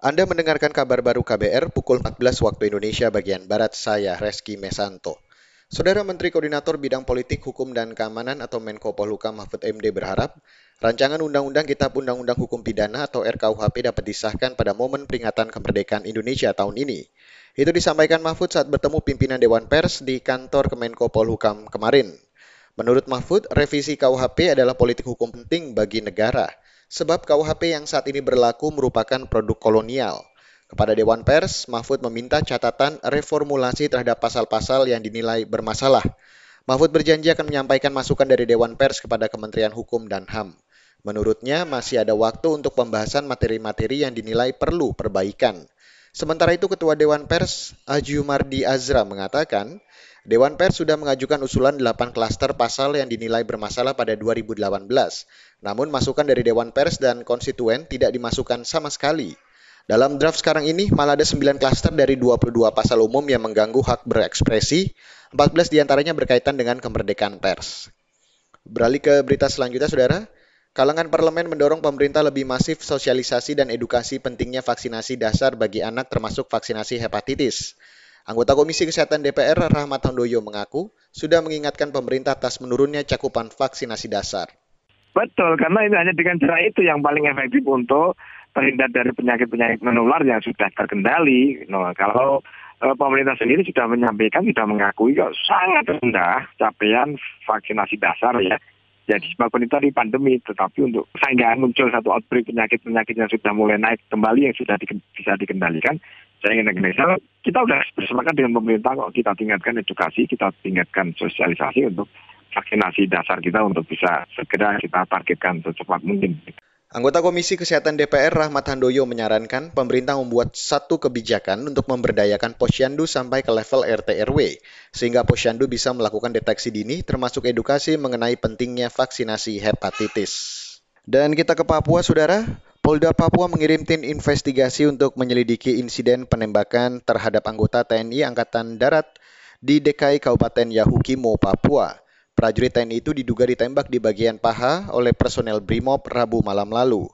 Anda mendengarkan kabar baru KBR pukul 14 waktu Indonesia bagian Barat, saya Reski Mesanto. Saudara Menteri Koordinator Bidang Politik, Hukum, dan Keamanan atau Menko Polhukam Mahfud MD berharap rancangan Undang-Undang Kitab Undang-Undang Hukum Pidana atau RKUHP dapat disahkan pada momen peringatan kemerdekaan Indonesia tahun ini. Itu disampaikan Mahfud saat bertemu pimpinan Dewan Pers di kantor Kemenko Polhukam kemarin. Menurut Mahfud, revisi KUHP adalah politik hukum penting bagi negara sebab KUHP yang saat ini berlaku merupakan produk kolonial. Kepada Dewan Pers, Mahfud meminta catatan reformulasi terhadap pasal-pasal yang dinilai bermasalah. Mahfud berjanji akan menyampaikan masukan dari Dewan Pers kepada Kementerian Hukum dan HAM. Menurutnya, masih ada waktu untuk pembahasan materi-materi yang dinilai perlu perbaikan. Sementara itu, Ketua Dewan Pers, Ajumardi Azra, mengatakan, Dewan Pers sudah mengajukan usulan 8 klaster pasal yang dinilai bermasalah pada 2018. Namun masukan dari Dewan Pers dan konstituen tidak dimasukkan sama sekali. Dalam draft sekarang ini malah ada 9 klaster dari 22 pasal umum yang mengganggu hak berekspresi, 14 di antaranya berkaitan dengan kemerdekaan pers. Beralih ke berita selanjutnya, Saudara. Kalangan parlemen mendorong pemerintah lebih masif sosialisasi dan edukasi pentingnya vaksinasi dasar bagi anak termasuk vaksinasi hepatitis. Anggota Komisi Kesehatan DPR Rahmat Handoyo mengaku sudah mengingatkan pemerintah atas menurunnya cakupan vaksinasi dasar. Betul, karena ini hanya dengan cara itu yang paling efektif untuk terhindar dari penyakit-penyakit menular yang sudah terkendali. Nah, kalau e, pemerintah sendiri sudah menyampaikan, sudah mengakui kok sangat rendah capaian vaksinasi dasar ya. Jadi sebab kita di pandemi, tetapi untuk sehingga muncul satu outbreak penyakit-penyakit yang sudah mulai naik kembali yang sudah di, bisa dikendalikan, saya ingin Indonesia, kita sudah bersepakat dengan pemerintah kok kita tingkatkan edukasi, kita tingkatkan sosialisasi untuk vaksinasi dasar kita untuk bisa segera kita targetkan secepat mungkin. Anggota Komisi Kesehatan DPR Rahmat Handoyo menyarankan pemerintah membuat satu kebijakan untuk memberdayakan posyandu sampai ke level RT RW, sehingga posyandu bisa melakukan deteksi dini termasuk edukasi mengenai pentingnya vaksinasi hepatitis. Dan kita ke Papua, Saudara. Polda Papua mengirim tim investigasi untuk menyelidiki insiden penembakan terhadap anggota TNI Angkatan Darat di DKI Kabupaten Yahukimo, Papua. Prajurit TNI itu diduga ditembak di bagian paha oleh personel BRIMOB Rabu malam lalu.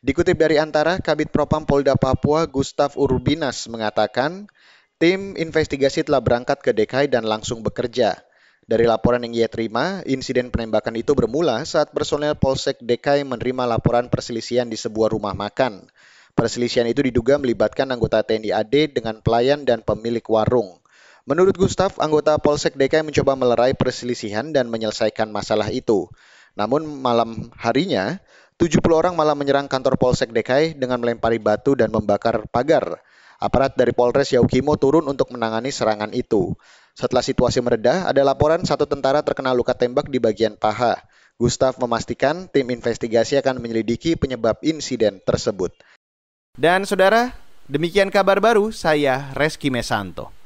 Dikutip dari antara, Kabit Propam Polda Papua Gustav Urbinas mengatakan, tim investigasi telah berangkat ke DKI dan langsung bekerja. Dari laporan yang ia terima, insiden penembakan itu bermula saat personel Polsek DKI menerima laporan perselisihan di sebuah rumah makan. Perselisihan itu diduga melibatkan anggota TNI AD dengan pelayan dan pemilik warung. Menurut Gustaf, anggota Polsek DKI mencoba melerai perselisihan dan menyelesaikan masalah itu. Namun malam harinya, 70 orang malah menyerang kantor Polsek DKI dengan melempari batu dan membakar pagar. Aparat dari Polres Yaukimo turun untuk menangani serangan itu. Setelah situasi meredah, ada laporan satu tentara terkena luka tembak di bagian paha. Gustaf memastikan tim investigasi akan menyelidiki penyebab insiden tersebut. Dan saudara, demikian kabar baru saya Reski Mesanto.